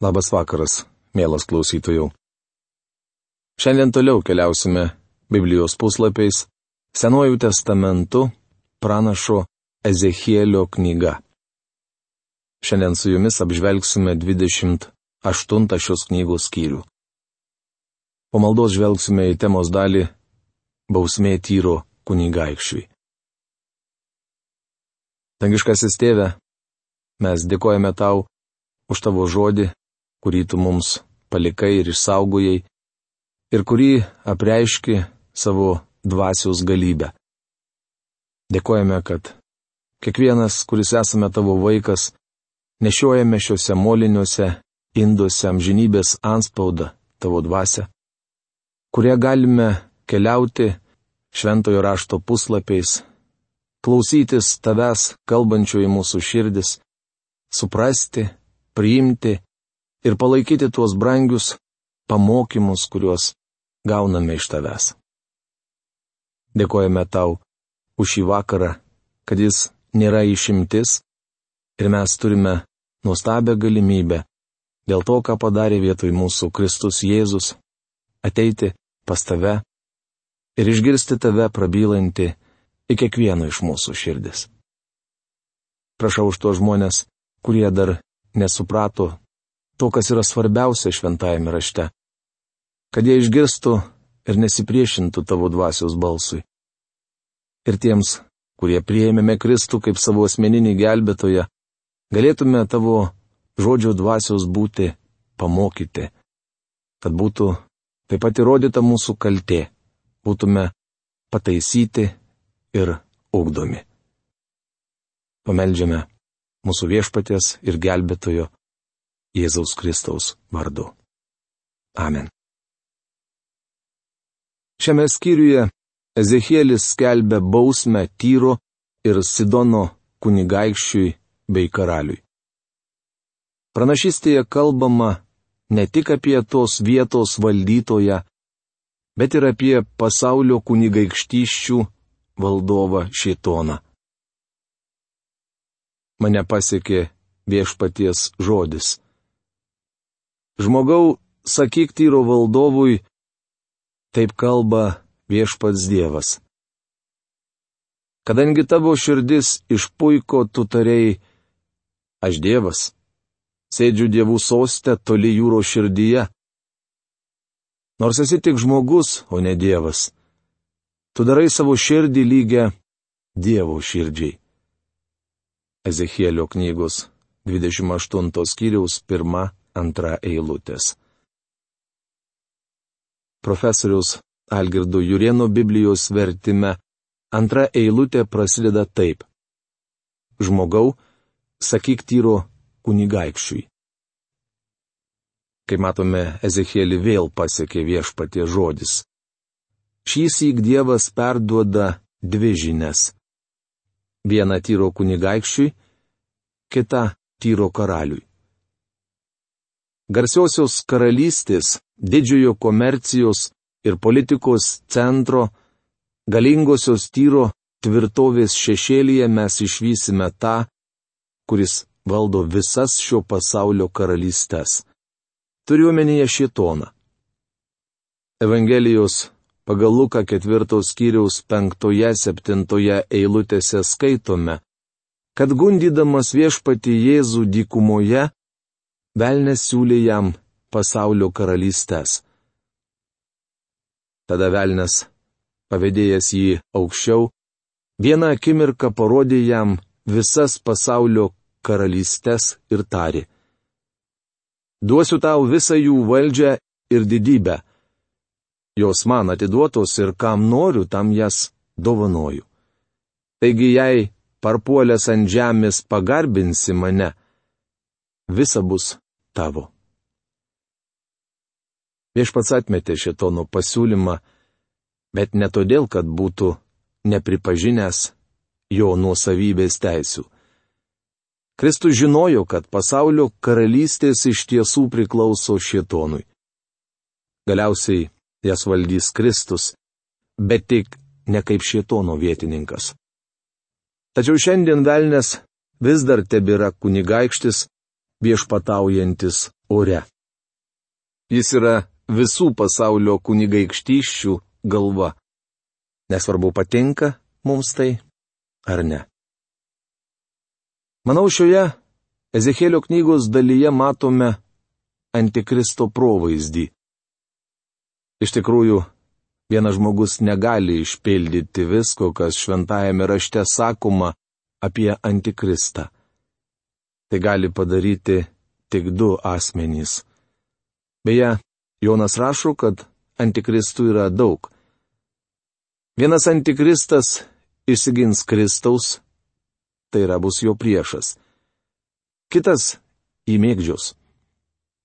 Labas vakaras, mielas klausytojų. Šiandien toliau keliausime Biblijos puslapiais Senuoju testamentu pranašo Ezechielio knyga. Šiandien su jumis apžvelgsime 28 šios knygos skyrių. Po maldos žvelgsime į temos dalį Bausmė tyro kunigaikščiui. Dangiškasis tėve, mes dėkojame tau už tavo žodį, kurį tu mums palikai ir išsaugojai, ir kurį apreiški savo dvasios galybę. Dėkojame, kad kiekvienas, kuris esame tavo vaikas, nešiojame šiuose moliniuose induose amžinybės anspaudą tavo dvasę, kurie galime keliauti šventojo rašto puslapiais, klausytis tavęs kalbančio į mūsų širdis, suprasti, priimti ir palaikyti tuos brangius pamokymus, kuriuos gauname iš tavęs. Dėkojame tau už šį vakarą, kad jis nėra išimtis ir mes turime nuostabią galimybę dėl to, ką padarė vietoj mūsų Kristus Jėzus, ateiti pas tave ir išgirsti tave prabylanti į kiekvieno iš mūsų širdis. Prašau už tuos žmonės, kurie dar nesuprato to, kas yra svarbiausia šventajame rašte. Kad jie išgirstų ir nesipriešintų tavo dvasios balsui. Ir tiems, kurie prieėmėme Kristų kaip savo asmeninį gelbėtoją, galėtume tavo žodžio dvasios būti pamokyti, kad būtų taip pat įrodyta mūsų kaltė, būtume pataisyti ir ugdomi. Pameldžiame mūsų viešpatės ir gelbėtojo Jėzaus Kristaus vardu. Amen. Šiame skyriuje Ezekielis skelbia bausmę Tyro ir Sidono kunigaikščiui bei karaliui. Pranašystėje kalbama ne tik apie tos vietos valdytoją, bet ir apie pasaulio kunigaikštyščių valdovą Šėtoną. Mane pasiekė viešpaties žodis. Žmogau, sakyk tyro valdovui, taip kalba viešpats Dievas. Kadangi tavo širdis išpuiko tu tarėjai, aš Dievas, sėdžiu dievų sostę toli jūro širdyje. Nors esi tik žmogus, o ne Dievas, tu darai savo širdį lygę Dievo širdžiai. Ezechielio knygos 28 skyriaus 1 antra eilutės. Profesorius Algirdo Jurieno Biblijos vertime antra eilutė prasideda taip. Žmogau, sakyk tyro kunigaikščiui. Kai matome, Ezechielį vėl pasiekė viešpatie žodis. Šys įk Dievas perduoda dvi žinias. Vieną tyro kunigaikščiui, kitą tyro karaliui garsiosios karalystės, didžiojo komercijos ir politikos centro, galingosios tyro tvirtovės šešėlyje mes išvysime tą, kuris valdo visas šio pasaulio karalystės. Turiuomenyje šitoną. Evangelijos pagal Luką ketvirtos skyriaus penktoje septintoje eilutėse skaitome, kad gundydamas viešpati Jėzų dykumoje, Velnes siūlė jam pasaulio karalystės. Tada velnes, pavėdėjęs jį aukščiau, vieną akimirką parodė jam visas pasaulio karalystės ir tari. Duosiu tau visą jų valdžią ir didybę. Jos man atiduotos ir kam noriu, tam jas dovanoju. Taigi jei parpuolęs ant žemės pagarbinsi mane, visa bus tavo. Viešpats atmetė šitono pasiūlymą, bet ne todėl, kad būtų nepripažinęs jo nuosavybės teisių. Kristus žinojo, kad pasaulio karalystės iš tiesų priklauso šitonui. Galiausiai jas valdys Kristus, bet tik ne kaip šitono vietininkas. Tačiau šiandien velnės vis dar tebėra kunigaikštis, viešpataujantis ore. Jis yra visų pasaulio kunigaikštyščių galva. Nesvarbu patinka mums tai ar ne. Manau, šioje Ezekėlio knygos dalyje matome antikristo provaizdį. Iš tikrųjų, vienas žmogus negali išpildyti visko, kas šventajame rašte sakoma apie antikristą. Tai gali padaryti tik du asmenys. Beje, Jonas rašo, kad antikristų yra daug. Vienas antikristas išsigins Kristaus, tai yra bus jo priešas kitas į mėgdžius.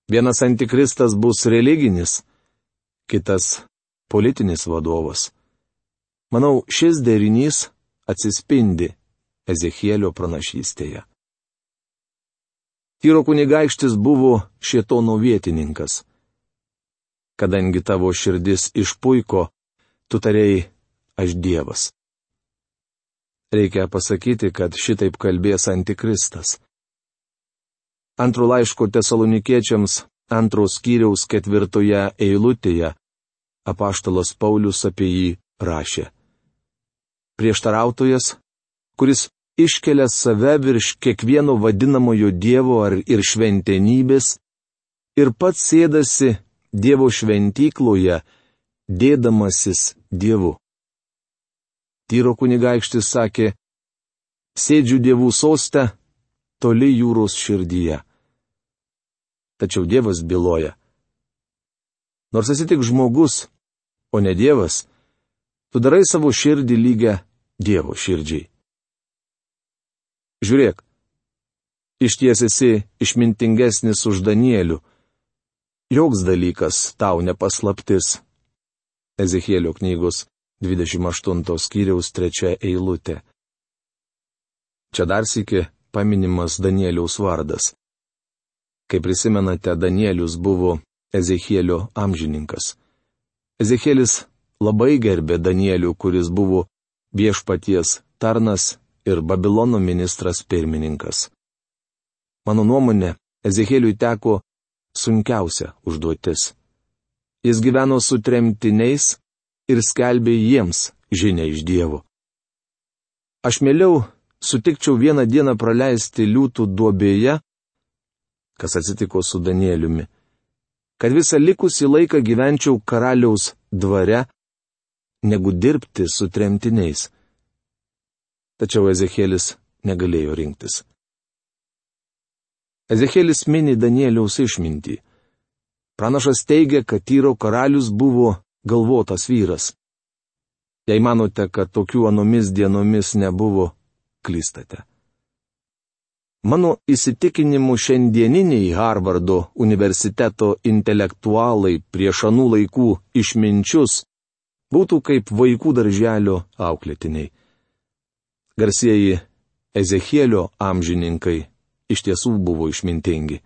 Vienas antikristas bus religinis, kitas politinis vadovas. Manau, šis derinys atsispindi Ezechielio pranašystėje. Tyro kunigaikštis buvo šietono vietininkas. Kadangi tavo širdis išpuiko, tu tarėjai, aš Dievas. Reikia pasakyti, kad šitaip kalbės antikristas. Antro laiško tesalonikiečiams antros skyriaus ketvirtoje eilutėje apaštalas Paulius apie jį rašė. Prieštarautojas, kuris iškelia save virš kiekvieno vadinamojo Dievo ar ir šventenybės ir pats sėdasi Dievo šventykloje, dėdamasis Dievu. Tyro kunigaikštis sakė, sėdžiu dievų sostę, toli jūros širdyje. Tačiau Dievas byloja. Nors esi tik žmogus, o ne Dievas, tu darai savo širdį lygę Dievo širdžiai. Žiūrėk, iš ties esi išmintingesnis už Danielių. Joks dalykas tau nepaslaptis. Ezekėlio knygos 28 skyriaus 3 eilutė. Čia dar sėki paminimas Danieliaus vardas. Kaip prisimenate, Danielius buvo Ezechielio amžininkas. Ezekielis labai gerbė Danielių, kuris buvo viešpaties tarnas ir Babilono ministras pirmininkas. Mano nuomonė, Ezechieliui teko sunkiausia užduotis. Jis gyveno su tremtiniais ir skelbė jiems žinia iš Dievo. Aš mieliau sutikčiau vieną dieną praleisti liūtų duobėje, kas atsitiko su Danieliumi, kad visą likusį laiką gyvenčiau karaliaus dvare, negu dirbti su tremtiniais. Tačiau Ezekėlis negalėjo rinktis. Ezekėlis mini Danieliaus išmintį. Pranašas teigia, kad Tyro karalius buvo galvotas vyras. Jei manote, kad tokių anomis dienomis nebuvo, klystate. Mano įsitikinimu šiandieniniai Harvardo universiteto intelektualai prieš anų laikų išminčius būtų kaip vaikų darželio auklėtiniai. Garsieji Ezechielio amžininkai iš tiesų buvo išmintingi.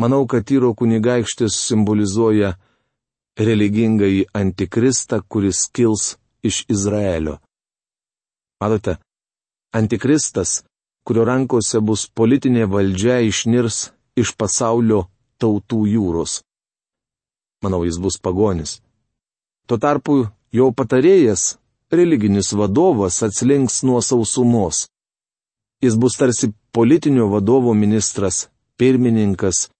Manau, kad Tyro kunigaikštis simbolizuoja religingai antikristą, kuris kils iš Izraelio. Matote, antikristas, kurio rankose bus politinė valdžia, išnirs iš pasaulio tautų jūros. Manau, jis bus pagonis. Tuo tarpu jo patarėjas, religinis vadovas, atslinks nuo sausumos. Jis bus tarsi politinio vadovo ministras, pirmininkas,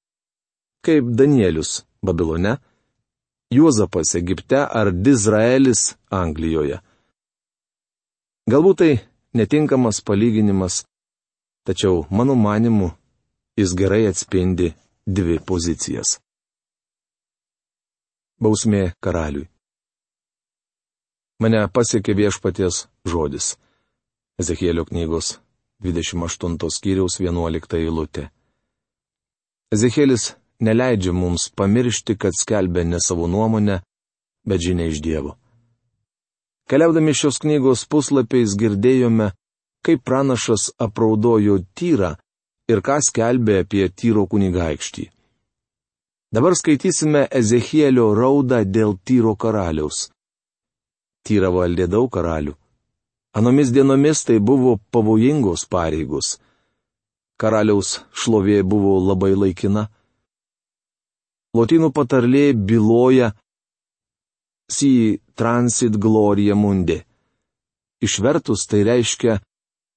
kaip Danielius Babilone, Juozapas Egipte ar Dizraelis Anglijoje. Galbūt tai netinkamas palyginimas, tačiau mano manimu jis gerai atspindi dvi pozicijas. Bausmė karaliui. Mane pasiekė viešpaties žodis. Ezekėlio knygos 28 skyriaus 11 eilutė. Ezekėlis neleidžia mums pamiršti, kad skelbia ne savo nuomonę, bet žinia iš Dievo. Keliaudami šios knygos puslapiais girdėjome, kaip pranašas apraudojo tyrą ir ką skelbė apie tyro kunigaikštį. Dabar skaitysime Ezechielio raudą dėl tyro karaliaus. Tyra valdė daug karalių. Anomis dienomis tai buvo pavojingos pareigos. karaliaus šlovė buvo labai laikina. Lotynų patarlė byloja si transit gloria mundi. Išvertus tai reiškia,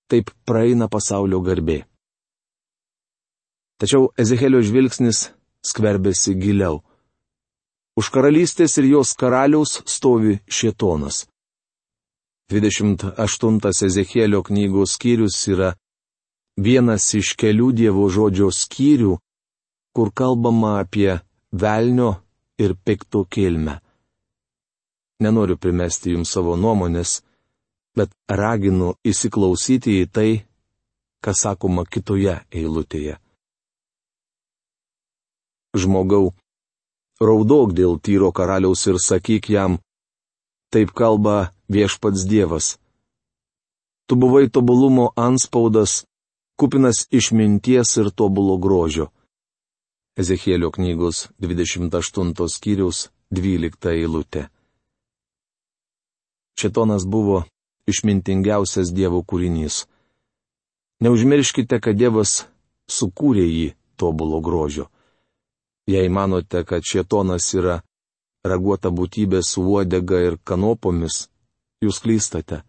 taip praeina pasaulio garbė. Tačiau Ezehelio žvilgsnis skverbėsi giliau. Už karalystės ir jos karaliaus stovi šietonas. 28 Ezechielio knygos skyrius yra vienas iš kelių Dievo žodžio skyrių, kur kalbama apie velnio ir pikto kilmę. Nenoriu primesti jums savo nuomonės, bet raginu įsiklausyti į tai, kas sakoma kitoje eilutėje. Žmogau, raudok dėl tyro karaliaus ir sakyk jam, taip kalba viešpats Dievas. Tu buvai tobulumo anspaudas, kupinas išminties ir tobulo grožio. Ezekėlio knygos 28 skyriaus 12 eilutė. Šetonas buvo išmintingiausias Dievo kūrinys. Neužmirškite, kad Dievas sukūrė jį tobulo grožio. Jei manote, kad šetonas yra raguota būtybė su uodega ir kanopomis, jūs klystate.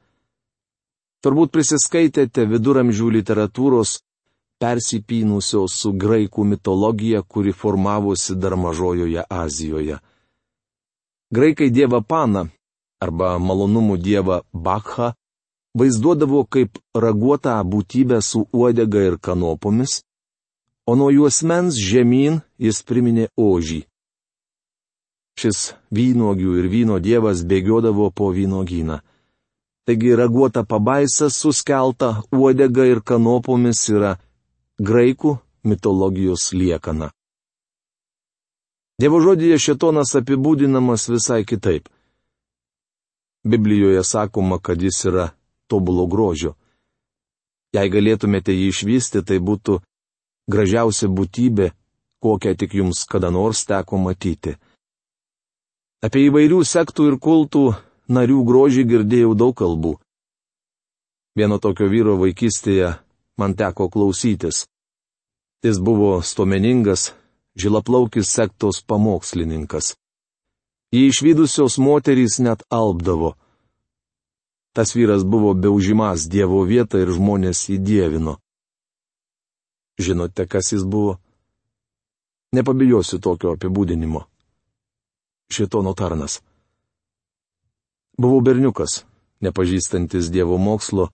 Turbūt prisiskaitėte viduramžių literatūros persipynusios su graikų mitologija, kuri formavosi dar mažojoje Azijoje. Graikai dievą Paną arba malonumų dievą Bakha vaizduodavo kaip raguotą būtybę su uodega ir kanopomis, o nuo juosmens žemyn jis priminė ožį. Šis vynogių ir vyno dievas bėgiodavo po vynogyną. Taigi raguota pabaisa suskelta uodega ir kanopomis yra graikų mitologijos liekana. Dievo žodėje šetonas apibūdinamas visai kitaip. Biblijoje sakoma, kad jis yra tobulo grožio. Jei galėtumėte jį išvysti, tai būtų gražiausia būtybė, kokią tik jums kada nors teko matyti. Apie įvairių sektų ir kultų narių grožį girdėjau daug kalbų. Vieno tokio vyro vaikystėje man teko klausytis. Jis buvo stomeningas, žilaplaukis sektos pamokslininkas. Jį išvykusios moterys net alpdavo. Tas vyras buvo beužimas Dievo vietą ir žmonės jį dievino. Žinote, kas jis buvo? Nepabijosiu tokio apibūdinimo šitono tarnas. Buvau berniukas, nepažįstantis Dievo mokslo,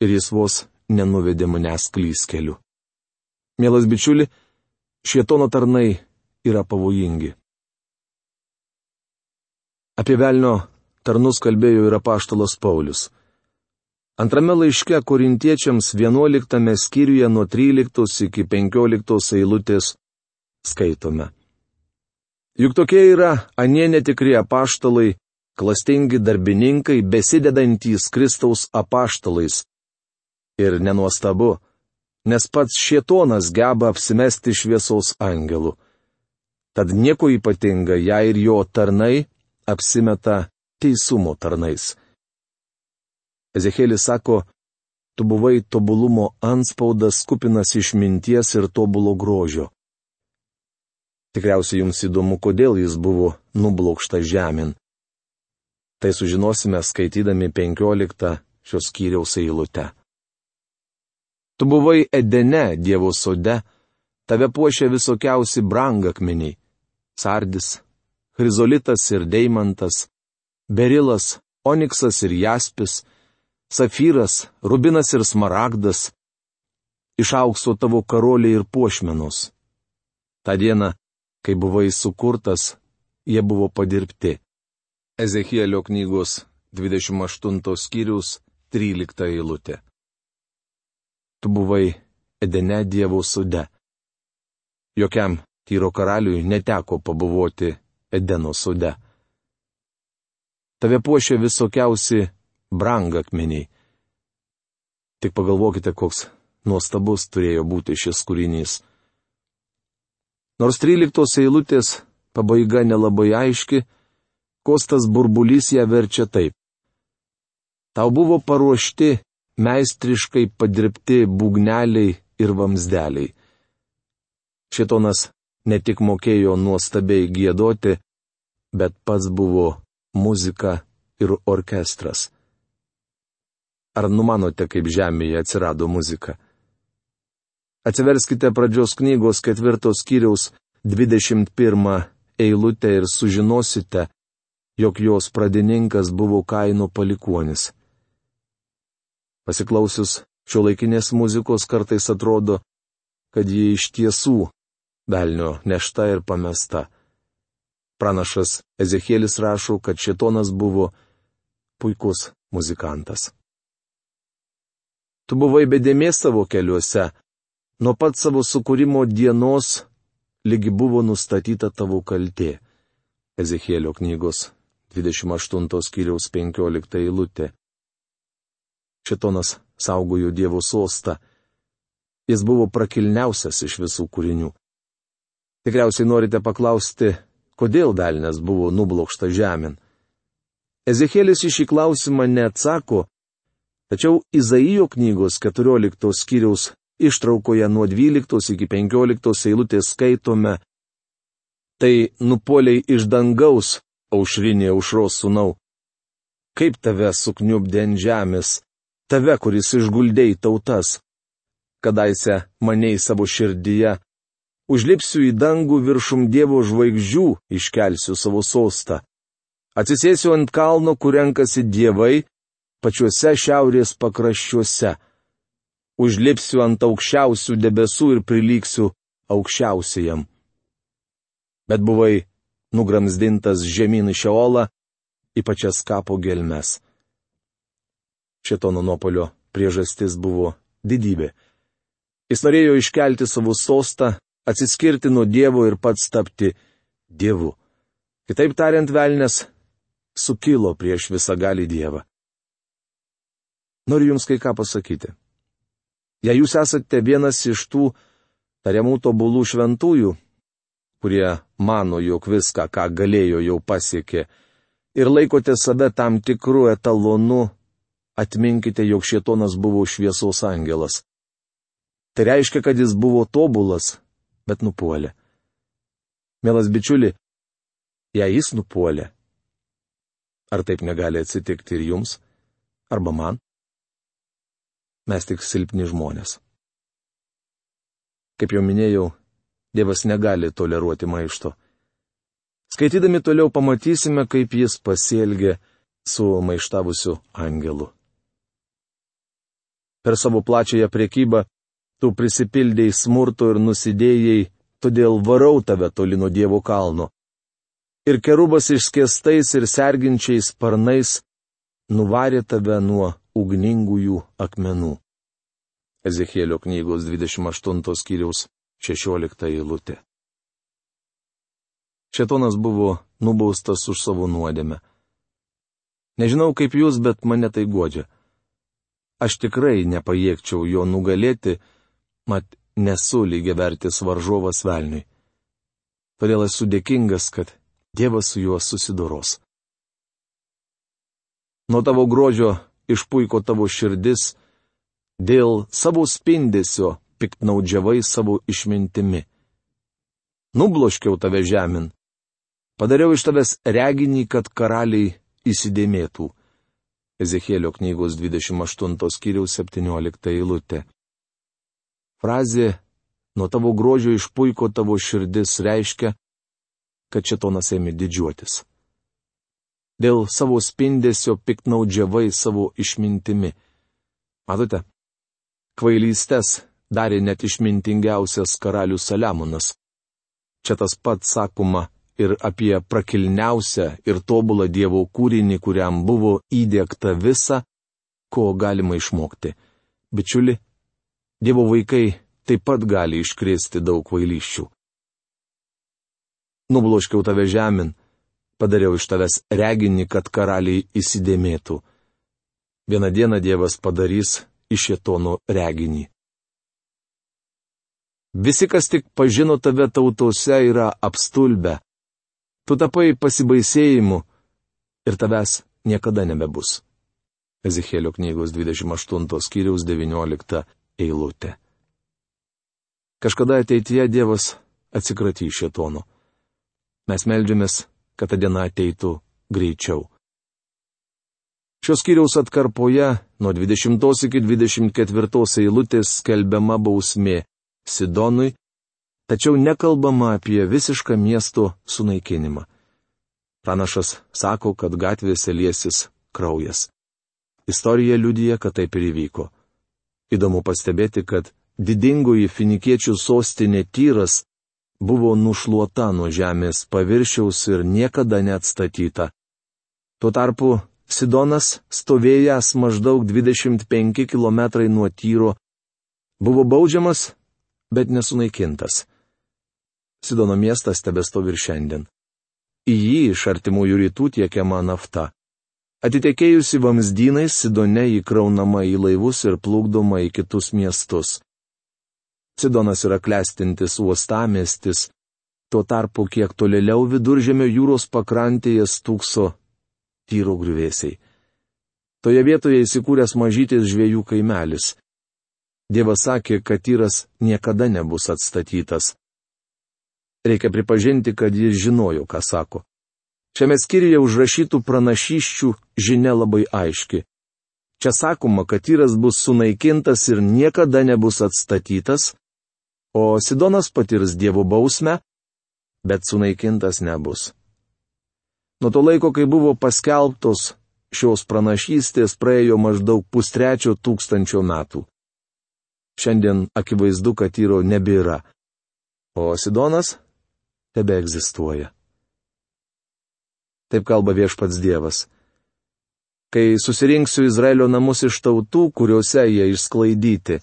ir jis vos nenuvedė manęs klyskeliu. Mielas bičiuli, šitono tarnai yra pavojingi. Apie velnio tarnus kalbėjo ir apaštalas Paulius. Antrame laiške korintiečiams 11 skyriuje nuo 13 iki 15 eilutės skaitome. Juk tokie yra anie netikri apaštalai, klastingi darbininkai, besidedantys Kristaus apaštalais. Ir nenuostabu, nes pats šietonas geba apsimesti šviesaus angelų. Tad nieko ypatinga, jei ir jo tarnai apsimeta teisumo tarnais. Ezekėlis sako, tu buvai tobulumo anspaudas kupinas išminties ir tobulo grožio. Tikriausiai jums įdomu, kodėl jis buvo nublokštas žemyn. Tai sužinosime skaitydami 15 šios skyriaus eilutę. Tu buvai Edene Dievo sode, tave puošia visokiausi brangakmeniai - sardis, chrizolitas ir deimantas, berilas, oniksas ir jaspis, safyras, rubinas ir smaragdas, iš aukso tavo karoliai ir puošmenos. Ta diena kai buvai sukurtas, jie buvo padirbti. Ezechielio knygos 28 skyrius 13 eilutė. Tu buvai Edene Dievo sude. Jokiam tyro karaliui neteko pabuvoti Edeno sude. Tave puošia visokiausi brangakmeniai. Tik pagalvokite, koks nuostabus turėjo būti šis kūrinys. Nors 13 eilutės pabaiga nelabai aiški, Kostas burbulys ją verčia taip. Tau buvo paruošti meistriškai padirbti būgneliai ir vamsdeliai. Šitonas ne tik mokėjo nuostabiai gėdoti, bet pats buvo muzika ir orkestras. Ar numanote, kaip žemėje atsirado muzika? Atsiverskite pradžios knygos ketvirtos kiriaus 21 eilutę ir sužinosite, jog jos pradininkas buvo kainų palikuonis. Pasiklausius šio laikinės muzikos kartais atrodo, kad ji iš tiesų velnio nešta ir pamesta. Pranašas Ezekielis rašo, kad šitonas buvo puikus muzikantas. Tu buvai bedėmės savo keliuose, nuo pat savo sukūrimo dienos lygi buvo nustatyta tavo kaltė. Ezekėlio knygos 28 skyriaus 15 eilutė. Šitonas saugojo Dievo sostą. Jis buvo prakilniausias iš visų kūrinių. Tikriausiai norite paklausti, kodėl velnės buvo nublokšta žemėn. Ezekėlis į šį klausimą neatsako, tačiau Izaijo knygos 14 skyriaus ištraukoje nuo 12 iki 15 eilutės skaitome, Tai nupoliai iš dangaus, aušrinė aušros sunau. Kaip tave sukniubdė ant žemės, tave, kuris išguldėjai tautas. Kadaise maniai savo širdyje, užlipsiu į dangų viršum Dievo žvaigždžių, iškelsiu savo sostą. Atsisėsiu ant kalno, kur renkasi dievai, pačiuose šiaurės pakraščiuose. Užlipsiu ant aukščiausių debesų ir prilyksiu aukščiausiajam. Bet buvai nugramzdintas žemyn į Šeolą, į pačias kapo gelmes. Šetono nuopolio priežastis buvo didybė. Jis norėjo iškelti savo sostą, atsiskirti nuo Dievo ir pats tapti Dievu. Kitaip tariant, velnės sukilo prieš visą gali Dievą. Noriu Jums kai ką pasakyti. Jei Jūs esate vienas iš tų tariamų tobulų šventųjų, kurie mano, jog viską, ką galėjo, jau pasiekė, ir laikote save tam tikrų etalonų, atminkite, jog šietonas buvo šviesos angelas. Tai reiškia, kad jis buvo tobulas, bet nupuolė. Mielas bičiuli, jei jis nupuolė, ar taip negali atsitikti ir jums, arba man? Mes tik silpni žmonės. Kaip jau minėjau, Dievas negali toleruoti maišto. Skaitydami toliau pamatysime, kaip jis pasielgė su maištavusiu angelu. Per savo plačiąją priekybą tu prisipildėjai smurto ir nusidėjai, todėl varau tave toli nuo Dievo kalno. Ir kerubas išskėstais ir serginčiais sparnais nuvarė tave nuo ugningųjų akmenų. Ezekėlio knygos 28 skyriaus 16 eilutė. Šetonas buvo nubaustas už savo nuodėmę. Nežinau kaip jūs, bet mane tai godžia. Aš tikrai nepajėgčiau jo nugalėti, mat nesu lygiai vertis varžovas velniui. Todėl esu dėkingas, kad Dievas su juo susidoros. Nuo tavo grožio išpuiko tavo širdis, dėl savo spindesio piktnaudžiavai savo išmintimi. Nubloškiau tave žemyn. Padariau iš tavęs reginį, kad karaliai įsidėmėtų. Ezekėlio knygos 28 skyriaus 17 eilutė. Frazė Nuo tavo grožio išpuiko tavo širdis reiškia, kad šitonas ėmė didžiuotis. Dėl savo spindesio piktnaudžiavai savo išmintimi. Matote, kvailystės darė net išmintingiausias karalius Saliamonas. Čia tas pats sakoma ir apie prakilniausią ir tobulą Dievo kūrinį, kuriam buvo įdėkta visa, ko galima išmokti. Bičiuli, Dievo vaikai taip pat gali iškrėsti daug kvailyščių. Nubloškiau tave žemyn, padariau iš tavęs reginį, kad karaliai įsidėmėtų. Vieną dieną Dievas padarys iš šėtono reginį. Visi, kas tik pažino tave tautose, yra apstulbę. Tu tapai pasibaisėjimu ir tavęs niekada nebebus. Ezekėlio knygos 28 skyriaus 19 eilutė. Kažkada ateityje Dievas atsikratys šetono. Mes melžiamės, kad ta diena ateitų greičiau. Šios kiriaus atkarpoje nuo 20 iki 24 eilutės skelbiama bausmė Sidonui, tačiau nekalbama apie visišką miesto sunaikinimą. Pranašas sako, kad gatvėse liesis kraujas. Istorija liudyja, kad taip ir įvyko. Įdomu pastebėti, kad didingoji finikiečių sostinė Tyras buvo nušluota nuo žemės paviršiaus ir niekada neatstatyta. Tuo tarpu Sidonas, stovėjęs maždaug 25 km nuo Tyro, buvo baudžiamas, bet nesunaikintas. Sidono miestas tebestovi ir šiandien. Į jį iš artimųjų rytų tiekiama nafta. Atitekėjusi vamzdynais, Sidone įkraunama į laivus ir plukdoma į kitus miestus. Sidonas yra klestintis uostamestis, tuo tarpu kiek tolėliau viduržėmio jūros pakrantėje stūkso tyro grįvėsiai. Toje vietoje įsikūręs mažytis žviejų kaimelis. Dievas sakė, kad tyras niekada nebus atstatytas. Reikia pripažinti, kad jis žinojo, ką sako. Šiame skyriuje užrašytų pranašyščių žinia labai aiški. Čia sakoma, kad tyras bus sunaikintas ir niekada nebus atstatytas, o Sidonas patirs Dievo bausmę, bet sunaikintas nebus. Nuo to laiko, kai buvo paskelbtos šios pranašystės, praėjo maždaug pustrečio tūkstančio metų. Šiandien akivaizdu, kad tyro nebėra. O Sidonas tebe egzistuoja. Taip kalba viešpats Dievas. Kai susirinksiu Izraelio namus iš tautų, kuriuose jie išsklaidyti,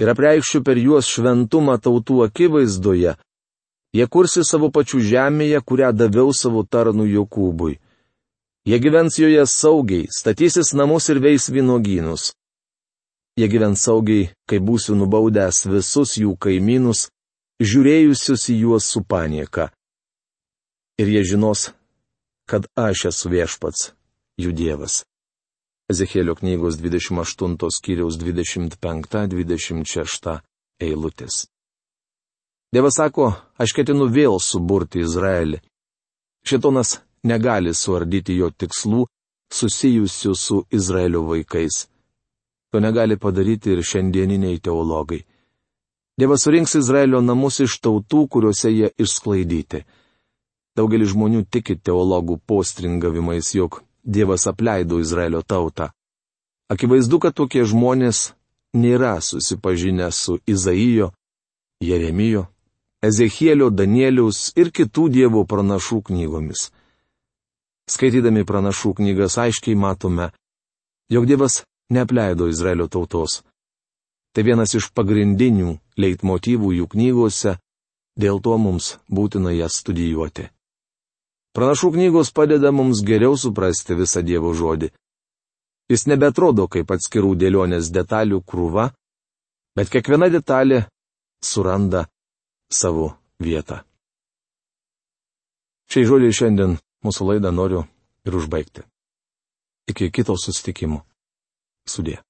ir apreikščiu per juos šventumą tautų akivaizdoje, jie kursi savo pačių žemėje, kurią daviau savo tarnų Jokūbui. Jie gyvens joje saugiai, statysis namus ir veis vynogynus. Jie gyvens saugiai, kai būsiu nubaudęs visus jų kaimynus, žiūrėjusius į juos su panieka. Ir jie žinos, kad aš esu viešpats, jų dievas. Ezekėlio knygos 28 skyriaus 25-26 eilutės. Dievas sako, aš ketinu vėl suburti Izraelį. Šitonas negali suardyti jo tikslų susijusių su Izraelio vaikais. To negali padaryti ir šiandieniniai teologai. Dievas surinks Izraelio namus iš tautų, kuriuose jie išsklaidyti. Daugelis žmonių tiki teologų postringavimais, jog Dievas apleido Izraelio tautą. Akivaizdu, kad tokie žmonės nėra susipažinę su Izaijo, Jeremijo, Ezechielio, Danieliaus ir kitų Dievo pranašų knygomis. Skaitydami pranašų knygas aiškiai matome, jog Dievas neapleido Izraelio tautos. Tai vienas iš pagrindinių leitmotyvų jų knygose, dėl to mums būtina jas studijuoti. Pranašų knygos padeda mums geriau suprasti visą Dievo žodį. Jis nebetrodo kaip atskirų dėlionės detalių krūva, bet kiekviena detalė suranda savo vietą. Šiai žodžiai šiandien mūsų laidą noriu ir užbaigti. Iki kito susitikimo. Sudė.